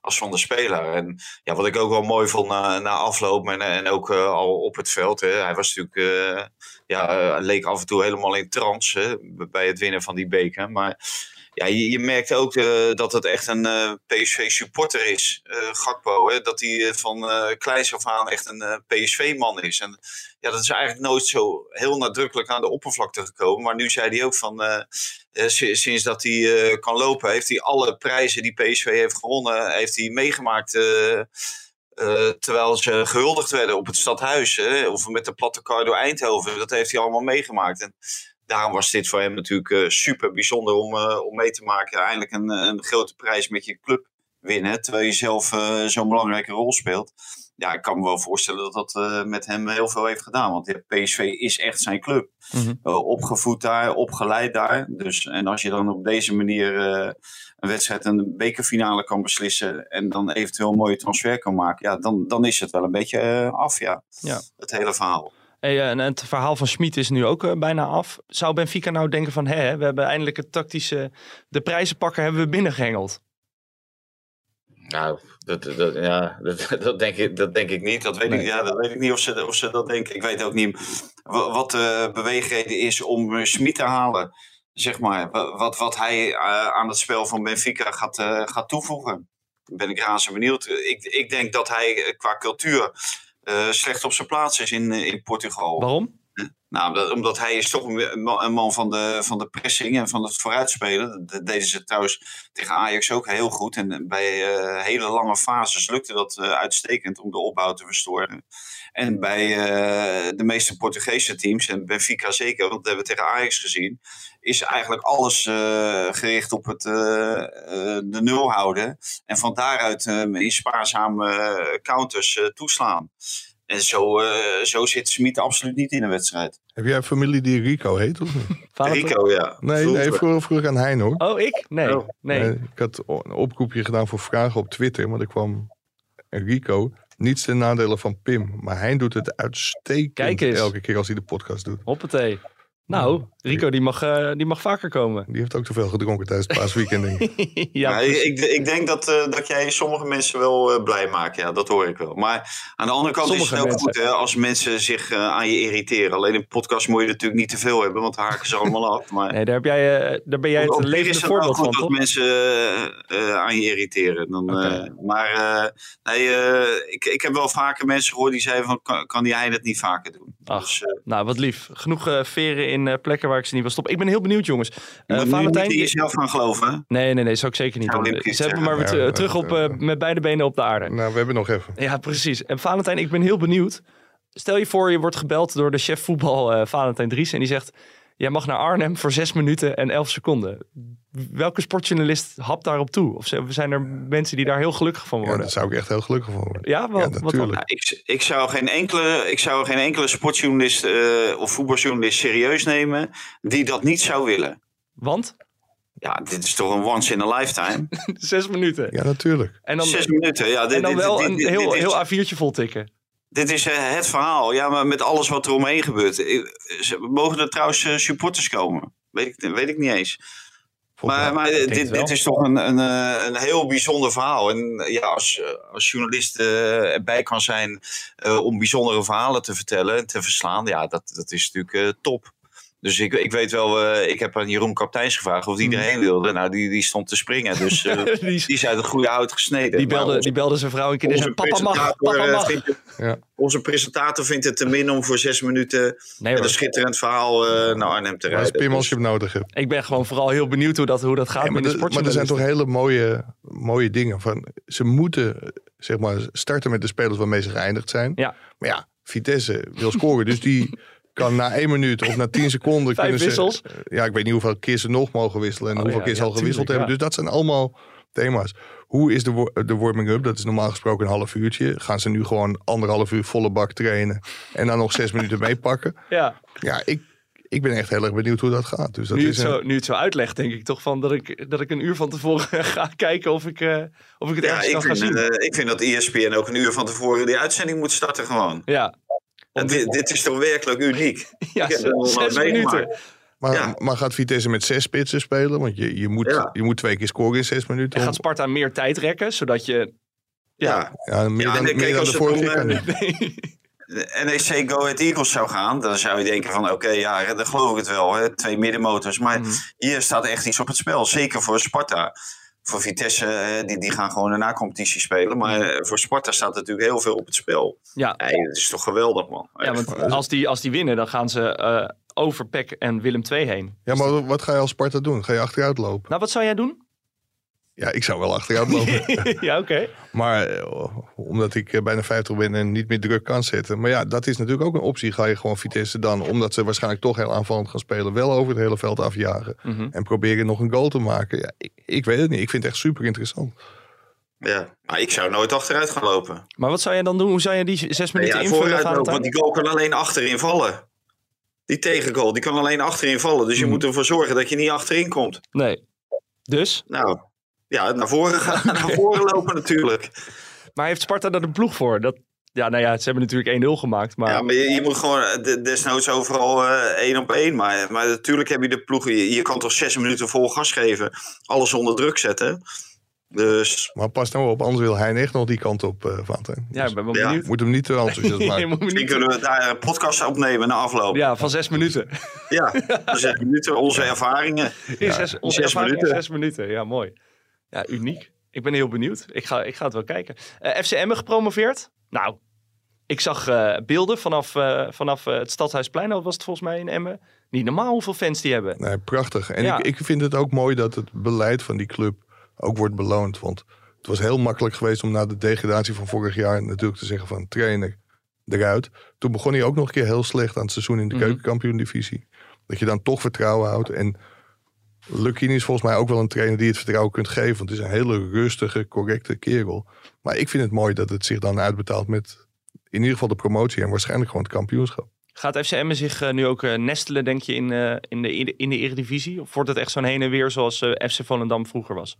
als van de speler. En ja, wat ik ook wel mooi vond na, na afloop en, en ook uh, al op het veld. Hè, hij was natuurlijk, ja, leek af en toe helemaal in trance hè, bij het winnen van die beker. Maar ja, je, je merkt ook uh, dat het echt een uh, PSV-supporter is, uh, Gakpo. Hè? Dat hij van kleins af aan echt een PSV-man is. En ja, dat is eigenlijk nooit zo heel nadrukkelijk aan de oppervlakte gekomen. Maar nu zei hij ook van, sinds dat hij kan lopen, heeft hij alle prijzen die PSV heeft gewonnen, heeft hij meegemaakt... terwijl ze gehuldigd werden op het stadhuis, hè? of met de platte kar door Eindhoven. Dat heeft hij allemaal meegemaakt. En daarom was dit voor hem natuurlijk uh, super bijzonder om, uh, om mee te maken. Eindelijk een, een grote prijs met je club winnen, terwijl je zelf uh, zo'n belangrijke rol speelt. Ja, ik kan me wel voorstellen dat dat met hem heel veel heeft gedaan. Want ja, PSV is echt zijn club. Mm -hmm. opgevoed daar, opgeleid daar. Dus, en als je dan op deze manier een wedstrijd, een bekerfinale kan beslissen. en dan eventueel een mooie transfer kan maken. Ja, dan, dan is het wel een beetje af, ja. ja. Het hele verhaal. Hey, en het verhaal van Schmid is nu ook uh, bijna af. Zou Benfica nou denken van, hè, we hebben eindelijk het tactische, de prijzen pakken hebben we binnengehengeld? Nou, dat, dat, ja, dat, dat, denk ik, dat denk ik niet. Dat weet, nee. ik, ja, dat weet ik niet of ze, of ze dat denken. Ik weet ook niet wat de beweegreden is om Schmid te halen. Zeg maar, wat, wat hij uh, aan het spel van Benfica gaat, uh, gaat toevoegen. Ben ik razend benieuwd. Ik, ik denk dat hij qua cultuur uh, slecht op zijn plaats is in, in Portugal. Waarom? Nou, dat, omdat hij is toch een man van de, van de pressing en van het vooruitspelen. Dat deden ze trouwens tegen Ajax ook heel goed. En bij uh, hele lange fases lukte dat uh, uitstekend om de opbouw te verstoren. En bij uh, de meeste Portugese teams, en Benfica zeker, want dat hebben we tegen Ajax gezien, is eigenlijk alles gericht op het de nul houden. En van daaruit in spaarzame counters toeslaan. En zo, eh, zo zit Smit absoluut niet in een wedstrijd. Heb jij een familie die Rico heet of niet? Rico, ja. Nee, Vroeger. nee vroeger, vroeger aan Hein hoor. Oh, ik? Nee. Oh. nee. Nee, ik had een oproepje gedaan voor vragen op Twitter, maar er kwam Rico. Niets ten nadele van Pim, maar hij doet het uitstekend Kijk eens. elke keer als hij de podcast doet. Hoppatee. Nou, Rico die mag, eh, die mag vaker komen. Die heeft ook te veel gedronken tijdens het paasweekend. denk ik. ja, ik, ik, denk dat, eh, dat jij sommige mensen wel eh, blij maakt. Ja, dat hoor ik wel. Maar aan de andere kant is het ook mensen. goed hè, als mensen zich eh, aan je irriteren. Alleen in podcast moet je natuurlijk niet te veel hebben, want dan haken ze allemaal af. Maar nee, daar, heb jij, eh, daar ben jij het levende is het wel voorbeeld goed van, dat toch? mensen aan je irriteren. Dan, Oké. eh, maar eh, nee, eh, ik, ik heb wel vaker mensen gehoord die zeiden van, kan, kan die hij dat niet vaker doen? Ach. Dus, eh, Nou, wat lief. Genoeg eh, veren in eh, plekken waar ik ze niet wil stoppen. Ik ben heel benieuwd, jongens. je Eh, Valentijn... niet in jezelf gaan geloven. Nee, nee, nee, zou ik zeker niet doen. Olympisch Ze hebben maar weer Ja, terug op, met beide benen op de aarde. nou, we hebben nog even. Ja, precies. En Valentijn, ik ben heel benieuwd. Stel je voor, je wordt gebeld door de chef voetbal eh, Valentijn Dries. En die zegt, jij mag naar Arnhem voor 6 minuten en 11 seconden. Welke sportjournalist hapt daarop toe? Of zijn er mensen die daar heel gelukkig van Ja, worden? daar zou ik echt heel gelukkig van worden. Ja, Ja, dan? natuurlijk. Nou, ik, ik, zou geen enkele, ik zou geen enkele sportjournalist eh, of voetbaljournalist serieus nemen die dat niet zou willen. Want? Ja, dit is toch een once in a lifetime. Zes minuten. Ja, natuurlijk. En dan, Zes minuten, ja. Dit, en dan dit- wel dit- een dit- heel, dit is, heel A4'tje vol tikken. dit is eh, het verhaal. Ja, maar met alles wat er omheen gebeurt. Mogen er trouwens eh, supporters komen? Weet ik, weet ik niet eens. Maar, dit, dit is toch een, een, eh, een heel bijzonder verhaal. En eh, ja, als, eh, als journalist erbij kan zijn om bijzondere verhalen te vertellen en te verslaan, ja, dat, dat is natuurlijk top. Dus ik, ik weet wel, eh, ik heb aan Jeroen Kapteins gevraagd of die erheen wilde. Nou, die, die stond te springen. Dus eh, die, die is uit het goede hout gesneden. die, belde, onze- die belde zijn vrouw een keer en onze zei, papa mag, presentator, papa eh, mag. vindt het- Ja. Onze presentator vindt het te min om voor zes minuten Nee met een schitterend verhaal eh, naar Arnhem te rijden. Pim als Dus- je hem nodig hebt. ik ben gewoon vooral heel benieuwd hoe dat, hoe dat gaat maar, met de de- maar er zijn toch hele mooie, mooie dingen. Van, ze moeten zeg maar, starten met de spelers waarmee ze geëindigd zijn. Ja. Maar ja, Vitesse wil scoren. dus die kan na één minuut of na tien seconden... Vijf kunnen wissels. Ze, ja, ik weet niet hoeveel keer ze nog mogen wisselen. En Oh, hoeveel ja, keer ze ja, al gewisseld tuurlijk, hebben. Dus dat zijn allemaal thema's. Hoe is de, wo- de warming-up? Dat is normaal gesproken een half uurtje. Gaan ze nu gewoon anderhalf uur volle bak trainen... en dan nog zes minuten meepakken? Ja, Ja, ik, ik ben echt heel erg benieuwd hoe dat gaat. Dus dat nu, is het een- zo, nu het zo uitlegt, denk ik toch van dat ik, dat ik een uur van tevoren ga kijken of ik, eh, of ik het Ja, ergens ik kan gaan vind, zien. eh, ik vind dat ESPN ook een uur van tevoren die uitzending moet starten gewoon. ja, Dit, dit is toch werkelijk uniek. ja zes nooit minuten. Maar, Ja. maar gaat Vitesse met zes spitsen spelen? Want je, je, moet, Ja. je moet twee keer scoren in zes minuten. En gaat Sparta meer tijd rekken, zodat je... Ja. ja, meer Ja, dan, meer dan als de vorige keer. kan eh, NEC Go Ahead Eagles zou gaan, dan zou je denken van oké, ja, dan geloof ik het wel. Hè? Twee middenmotors. Maar Mhm. hier staat echt iets op het spel. Zeker voor Sparta. Voor Vitesse, eh, die, die gaan gewoon een na-competitie spelen. Maar eh, voor Sparta staat natuurlijk heel veel op het spel. Ja, Hey, dat is toch geweldig, man. ja want als die, als die winnen, dan gaan ze eh, over Peck en Willem II heen. Ja, maar wat ga je als Sparta doen? Ga je achteruit lopen? Nou, wat zou jij doen? Ja, ik zou wel achteruit lopen. ja, oké. maar eh, omdat ik eh, bijna 50 ben en niet meer druk kan zetten. Maar ja, dat is natuurlijk ook een optie. Ga je gewoon Vitesse dan, omdat ze waarschijnlijk toch heel aanvallend gaan spelen, wel over het hele veld afjagen. Mhm. En proberen nog een goal te maken. Ja, ik, ik weet het niet. Ik vind het echt super interessant. Ja, maar ik zou nooit achteruit gaan lopen. Maar wat zou jij dan doen? Hoe zou je die zes Ja, minuten invullen, vooruit lopen, want die goal kan alleen achterin vallen. Die tegengoal, die kan alleen achterin vallen. Dus je Hmm. moet ervoor zorgen dat je niet achterin komt. Nee. Dus? Nou, ja, naar voren gaan, naar voren lopen natuurlijk. Maar heeft Sparta daar de ploeg voor? Dat, ja, nou ja, ze hebben natuurlijk 1-0 gemaakt. Maar Ja, maar je, je moet gewoon de- desnoods overal eh, één op één. Maar, maar natuurlijk heb je de ploeg. Je, je kan toch zes minuten vol gas geven. Alles onder druk zetten. Dus Maar pas nou op, anders wil hij echt nog die kant op, eh Valentijn. ja, ik ben wel Ja. benieuwd. moet hem niet te enthousiast maken. misschien niet... kunnen we daar een podcast opnemen na afloop. Ja, Ja, van zes minuten. dus zes minuten, onze ervaringen. In zes, onze zes ervaring in minuten. zes minuten. Ja, mooi. Ja, uniek. Ik ben heel benieuwd. Ik ga, ik ga het wel kijken. Eh FCM gepromoveerd? Nou, ik zag eh, beelden vanaf, eh, vanaf het Stadhuisplein. Dat was het volgens mij in Emmen. Niet normaal hoeveel fans die hebben. Nee, prachtig. En Ja. ik, ik vind het ook mooi dat het beleid van die club ook wordt beloond. Want het was heel makkelijk geweest om na de degradatie van vorig jaar natuurlijk te zeggen van trainer eruit. Toen begon hij ook nog een keer heel slecht aan het seizoen in de Mhm. keukenkampioen-divisie. Dat je dan toch vertrouwen houdt. En Lucky is volgens mij ook wel een trainer die het vertrouwen kunt geven. Want het is een hele rustige, correcte kerel. Maar ik vind het mooi dat het zich dan uitbetaalt met in ieder geval de promotie en waarschijnlijk gewoon het kampioenschap. Gaat FCM zich uh, nu ook uh, nestelen, denk je, in, uh, in, de, in de Eredivisie? Of wordt het echt zo'n heen en weer zoals FC Volendam vroeger was?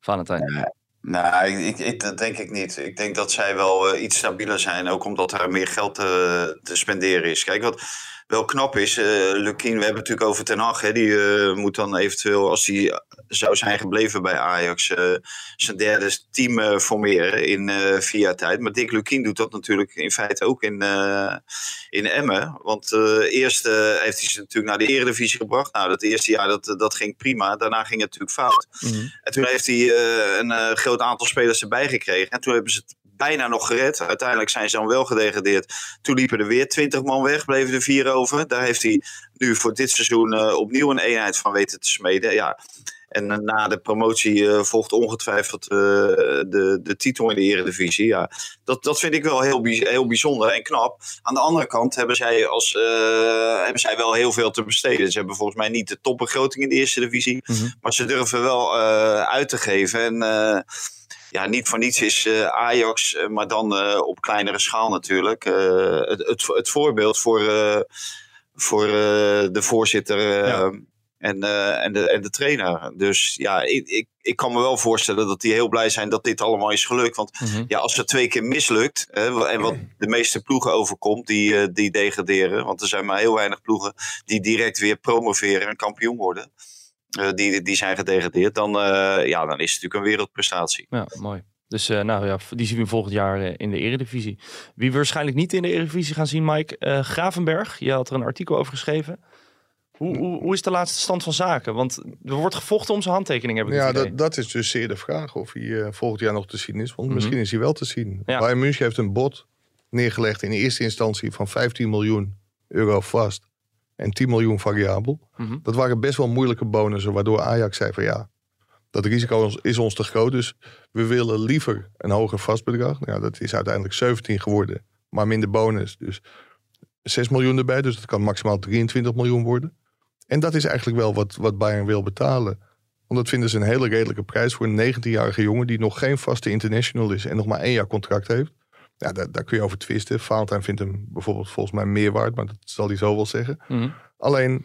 Valentijn. Ja. Nou, ik, ik, dat denk ik niet. Ik denk dat zij wel iets stabieler zijn. Ook omdat er meer geld te, te spenderen is. Kijk, wat wel knap is. Uh, Lukien, we hebben het natuurlijk over Ten Hag. Hè, die uh, moet dan eventueel, als hij zou zijn gebleven bij Ajax, uh, zijn derde team formeren in via tijd. Maar Dick Lukien doet dat natuurlijk in feite ook in, in Emmen. Want eerst heeft hij ze natuurlijk naar de Eredivisie gebracht. Nou, dat eerste jaar dat, dat ging prima. Daarna ging het natuurlijk fout. Mm En toen heeft hij een groot aantal spelers erbij gekregen. En toen hebben ze het bijna nog gered. Uiteindelijk zijn ze dan wel gedegradeerd. Toen liepen er weer 20 man weg, bleven er vier over. Daar heeft hij nu voor dit seizoen uh, opnieuw een eenheid van weten te smeden. Ja. En uh, na de promotie uh, volgt ongetwijfeld de, de titel in de Eredivisie. Ja, dat, dat vind ik wel heel, heel bijzonder en knap. Aan de andere kant hebben zij, als, hebben zij wel heel veel te besteden. Ze hebben volgens mij niet de topbegroting in de Eerste Divisie. Mm -hmm. Maar ze durven wel uit te geven. En ja, niet voor niets is uh, Ajax, uh, maar dan uh, op kleinere schaal natuurlijk, het, het, het, voorbeeld voor, voor de voorzitter ja. en, en, de, en de trainer. Dus ja, ik, ik, ik kan me wel voorstellen dat die heel blij zijn dat dit allemaal is gelukt. Want mm -hmm. ja, als het twee keer mislukt, en wat de meeste ploegen overkomt, die, die degraderen. Want er zijn maar heel weinig ploegen die direct weer promoveren en kampioen worden. Uh, die, die zijn gedegradeerd, dan, uh, ja, dan is het natuurlijk een wereldprestatie. Ja, mooi. Dus uh, nou ja, die zien we volgend jaar in de Eredivisie. Wie we waarschijnlijk niet in de Eredivisie gaan zien, Mike. Gravenberg, je had er een artikel over geschreven. Hoe, hoe, hoe, is de laatste stand van zaken? Want er wordt gevochten om zijn handtekening, heb ik Ja, dat, dat, is dus zeer de vraag of hij volgend jaar nog te zien is. Want mm -hmm. misschien is hij wel te zien. Ja. Bayern München heeft een bod neergelegd in eerste instantie van 15 miljoen euro vast en 10 miljoen variabel. Mm -hmm. Dat waren best wel moeilijke bonussen, waardoor Ajax zei van ja, dat risico is ons te groot, dus we willen liever een hoger vastbedrag. Nou, dat is uiteindelijk 17 geworden, maar minder bonus. Dus 6 miljoen erbij, dus dat kan maximaal 23 miljoen worden. En dat is eigenlijk wel wat, wat Bayern wil betalen. Want dat vinden ze een hele redelijke prijs voor een 19-jarige jongen die nog geen vaste international is en nog maar één jaar contract heeft. Ja, daar, daar, kun je over twisten. Valentijn vindt hem bijvoorbeeld volgens mij meer waard, maar dat zal hij zo wel zeggen. Mhm. Alleen,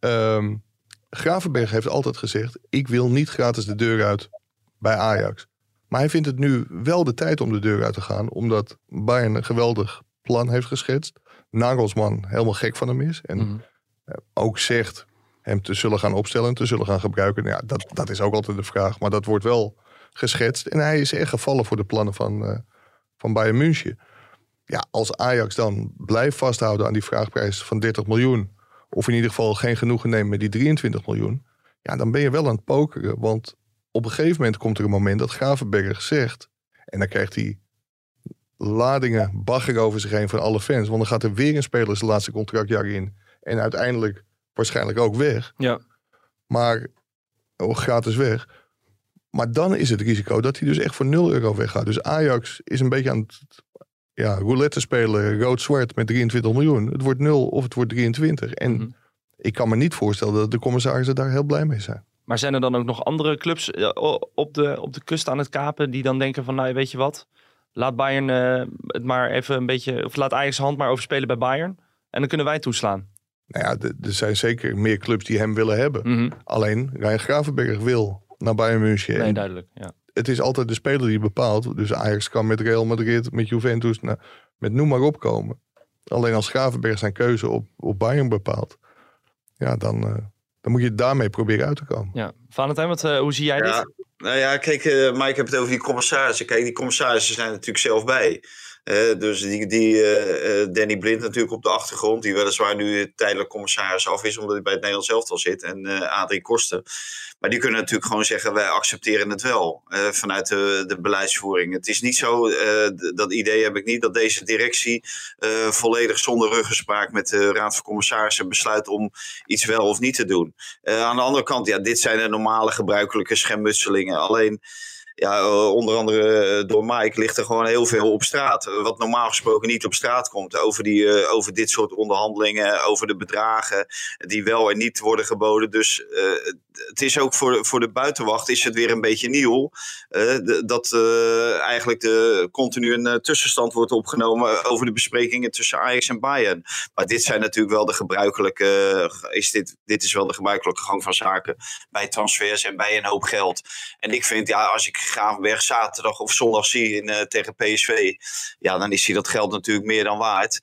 um, Gravenberg heeft altijd gezegd: ik wil niet gratis de deur uit bij Ajax. Maar hij vindt het nu wel de tijd om de deur uit te gaan, omdat Bayern een geweldig plan heeft geschetst. Nagelsman helemaal gek van hem is. En Mhm. ook zegt hem te zullen gaan opstellen en te zullen gaan gebruiken. Nou Ja, dat, dat is ook altijd de vraag. Maar dat wordt wel geschetst. En hij is echt gevallen voor de plannen van, eh, van Bayern München. Ja, als Ajax dan blijft vasthouden aan die vraagprijs van 30 miljoen. Of in ieder geval geen genoegen neemt met die 23 miljoen. Ja, dan ben je wel aan het pokeren. Want op een gegeven moment komt er een moment dat Gravenberg zegt. En dan krijgt hij ladingen bagger over zich heen van alle fans. Want dan gaat er weer een speler zijn laatste contractjaar in. En uiteindelijk waarschijnlijk ook weg. Ja. Maar oh, gratis weg. Maar dan is het risico dat hij dus echt voor 0 euro weggaat. Dus Ajax is een beetje aan het ja, roulette spelen, rood-zwart met 23 miljoen. Het wordt 0 of het wordt 23. En Mhm. ik kan me niet voorstellen dat de commissarissen daar heel blij mee zijn. Maar zijn er dan ook nog andere clubs eh, op de, op de kust aan het kapen die dan denken van, nou weet je wat, laat Bayern eh, het maar even een beetje, of laat Ajax hand maar overspelen bij Bayern en dan kunnen wij toeslaan. Nou ja, er zijn zeker meer clubs die hem willen hebben. Mhm. Alleen Ryan Gravenberg wil naar Bayern München. Nee, duidelijk. Ja. het is altijd de speler die bepaalt. Dus Ajax kan met Real Madrid, met Juventus, nou, met noem maar op komen. Alleen als Gravenberg zijn keuze op, op Bayern bepaalt, ja, dan, eh, dan moet je daarmee proberen uit te komen. ja. Valentijn, wat, eh, hoe zie jij Ja, dit? nou ja, kijk, eh Mike heeft het over die commissarissen. Kijk, die commissarissen zijn er natuurlijk zelf bij. Eh, dus die, die eh, eh, Danny Blind natuurlijk op de achtergrond, die weliswaar nu tijdelijk commissaris af is, omdat hij bij het Nederlands elftal zit, en Adrie Kosten. Maar die kunnen natuurlijk gewoon zeggen, wij accepteren het wel vanuit de, de beleidsvoering. Het is niet zo, dat idee heb ik niet, dat deze directie volledig zonder ruggespraak met de Raad van Commissarissen besluit om iets wel of niet te doen. Aan de andere kant, ja, dit zijn de normale gebruikelijke schermutselingen. Alleen, ja, eh, onder andere eh, door Mike ligt er gewoon heel veel op straat. Eh, Wat normaal gesproken niet op straat komt. Over, die, over dit soort onderhandelingen, over de bedragen die wel en niet worden geboden. Dus het is ook voor, voor de buitenwacht is het weer een beetje nieuw. dat eigenlijk de, continu een tussenstand wordt opgenomen over de besprekingen tussen Ajax en Bayern. Maar dit zijn natuurlijk wel de gebruikelijke, is dit, dit is wel de gebruikelijke gang van zaken bij transfers en bij een hoop geld. En ik vind, ja, als ik Gravenberg zaterdag of zondag zie in, eh, tegen PSV, ja, dan is hij dat geld natuurlijk meer dan waard.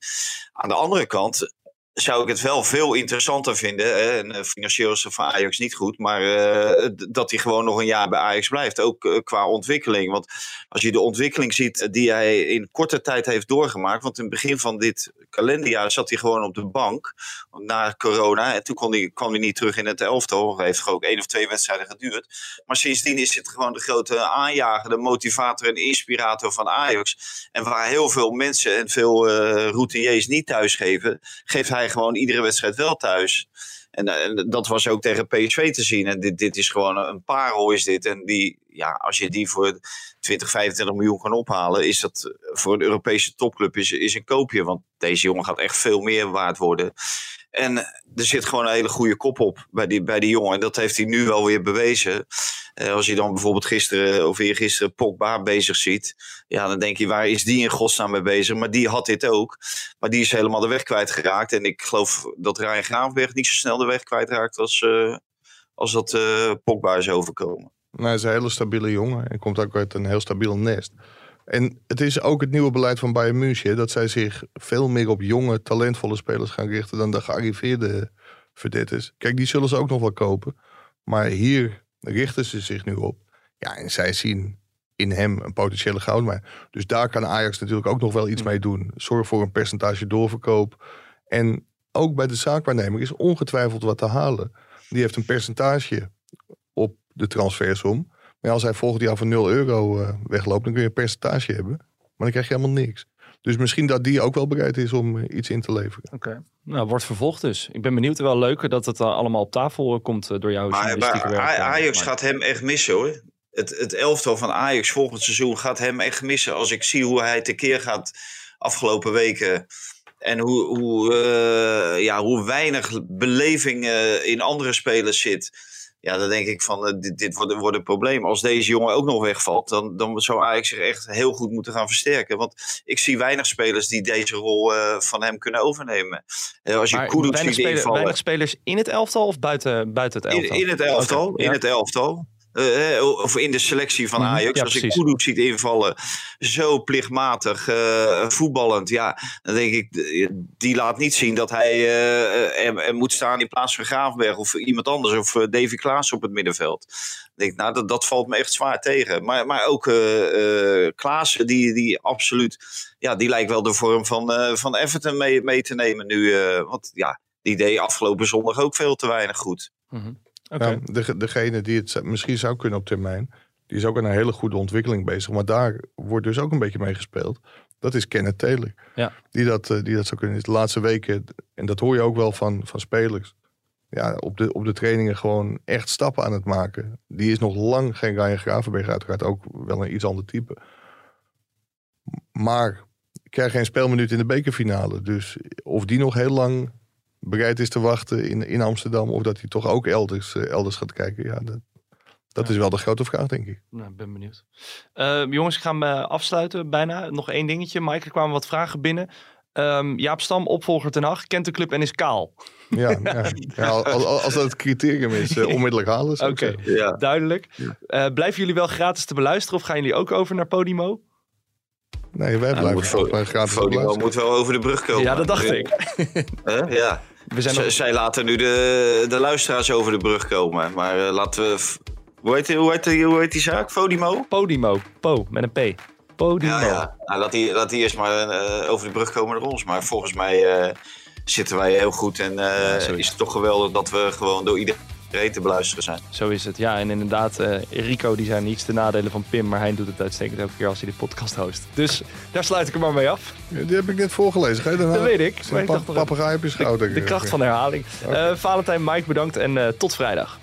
Aan de andere kant zou ik het wel veel interessanter vinden. En, eh, financieel is het voor Ajax niet goed, maar eh, dat hij gewoon nog een jaar bij Ajax blijft. Ook eh, qua ontwikkeling. Want als je de ontwikkeling ziet die hij in korte tijd heeft doorgemaakt. Want in het begin van dit kalenderjaar zat hij gewoon op de bank na corona. En toen kon hij, kwam hij niet terug in het elftal. Heeft ook één of twee wedstrijden geduurd. Maar sindsdien is het gewoon de grote aanjager, de motivator en inspirator van Ajax. En waar heel veel mensen en veel eh routiniers niet thuisgeven, geeft hij gewoon iedere wedstrijd wel thuis. En, eh, en dat was ook tegen PSV te zien. En dit, dit is gewoon een parel is dit. En die, ja, als je die voor 20, 25 miljoen kan ophalen, is dat voor een Europese topclub is, is een koopje. Want deze jongen gaat echt veel meer waard worden. En er zit gewoon een hele goede kop op bij die, bij die jongen. En dat heeft hij nu wel weer bewezen. Eh, als je dan bijvoorbeeld gisteren of eergisteren Pogba bezig ziet. Ja, dan denk je, waar is die in godsnaam mee bezig? Maar die had dit ook. Maar die is helemaal de weg kwijtgeraakt. En ik geloof dat Ryan Graafberg niet zo snel de weg kwijtraakt als, eh, als dat eh, Pogba is overkomen. Nou, hij is een hele stabiele jongen en komt ook uit een heel stabiel nest. En het is ook het nieuwe beleid van Bayern München... dat zij zich veel meer op jonge, talentvolle spelers gaan richten... dan de gearriveerde verdetters. Kijk, die zullen ze ook nog wel kopen. Maar hier richten ze zich nu op. Ja, en zij zien in hem een potentiële goudmijn. Dus daar kan Ajax natuurlijk ook nog wel iets mee doen. Zorg voor een percentage doorverkoop. En ook bij de zaakwaarnemer is ongetwijfeld wat te halen. Die heeft een percentage op de transfersom. Maar als hij volgend jaar voor 0 euro eh, wegloopt, dan kun je een percentage hebben. Maar dan krijg je helemaal niks. Dus misschien dat die ook wel bereid is om eh, iets in te leveren. Oké. Nou, wordt vervolgd dus. Ik ben benieuwd. Wel leuker dat het eh, allemaal op tafel komt door jouw Maar, journalistieke maar werk. Ajax gaat hem echt missen hoor. Het, het elftal van Ajax volgend seizoen gaat hem echt missen. Als ik zie hoe hij tekeer gaat afgelopen weken. En hoe, hoe, ja, hoe weinig beleving eh, in andere spelers zit. Ja, dan denk ik van, eh, dit, dit wordt, wordt een probleem. Als deze jongen ook nog wegvalt, dan, dan zou Ajax zich echt heel goed moeten gaan versterken. Want ik zie weinig spelers die deze rol eh, van hem kunnen overnemen. Eh, als je weinig, ziet invallen... weinig spelers in het elftal of buiten, buiten het elftal? in het elftal. In ja. het elftal. Eh, of in de selectie van Mhm, Ajax. ja, Als ik. Kudus ziet invallen, zo plichtmatig, eh, voetballend. Ja, dan denk ik, die laat niet zien dat hij eh, er, er moet staan in plaats van Gravenberg of iemand anders. Of Davy Klaas op het middenveld. Denk nou, dat, dat valt me echt zwaar tegen. Maar, maar ook Klaassen, die, die absoluut, ja, die lijkt wel de vorm van, van Everton mee, mee te nemen nu. want ja, die deed afgelopen zondag ook veel te weinig goed. Mhm. Nou, de, degene die het misschien zou kunnen op termijn, die is ook aan een hele goede ontwikkeling bezig. Maar daar wordt dus ook een beetje mee gespeeld. Dat is Kenneth Taylor. Ja. Die, dat, eh, die dat zou kunnen. De laatste weken, en dat hoor je ook wel van, van spelers. Ja, op de, op de trainingen gewoon echt stappen aan het maken. Die is nog lang geen Ryan Gravenberg, uiteraard ook wel een iets ander type. Maar ik krijg geen speelminuut in de bekerfinale. Dus of die nog heel lang bereid is te wachten in, in Amsterdam. Of dat hij toch ook elders, eh, elders gaat kijken. Ja, dat, dat Ja. is wel de grote vraag, denk ik. Nou, ik ben benieuwd. Eh, jongens, ik ga hem eh, afsluiten bijna. Nog één dingetje. Mike, er kwamen wat vragen binnen. Ehm, Jaap Stam, opvolger ten Hag, kent de club en is kaal. Ja, ja. ja als, als dat het criterium is, eh, onmiddellijk halen. Oké. Ja. Duidelijk. Eh, blijven jullie wel gratis te beluisteren of gaan jullie ook over naar Podimo? Nee, wij blijven gewoon gratis Fodimo beluisteren. moet wel over de brug komen. Ja, dat dacht ik. Ja. We zijn Z- nog... Zij laten nu de, de luisteraars over de brug komen. Maar eh, laten we... Hoe heet, die- hoe, heet, hoe heet die zaak? Fodimo? Podimo. Po, met een P. Podimo. Ja, ja. Nou, laat, die, laat die eerst maar eh, over de brug komen naar ons. Maar volgens mij eh, zitten wij heel goed. En is het toch geweldig dat we gewoon door iedereen te beluisteren zijn. Zo is het. Ja, en inderdaad, eh, Rico die zijn niets de nadelen van Pim, maar hij doet het uitstekend elke keer als hij de podcast host. Dus daar sluit ik hem maar mee af. Ja, Die heb ik net voorgelezen. Ga je daarna? Dat weet ik. Maar ik pa- dacht nog even- papegaai op je schouder. De kracht van herhaling. Eh Valentijn, Mike, bedankt en eh, tot vrijdag.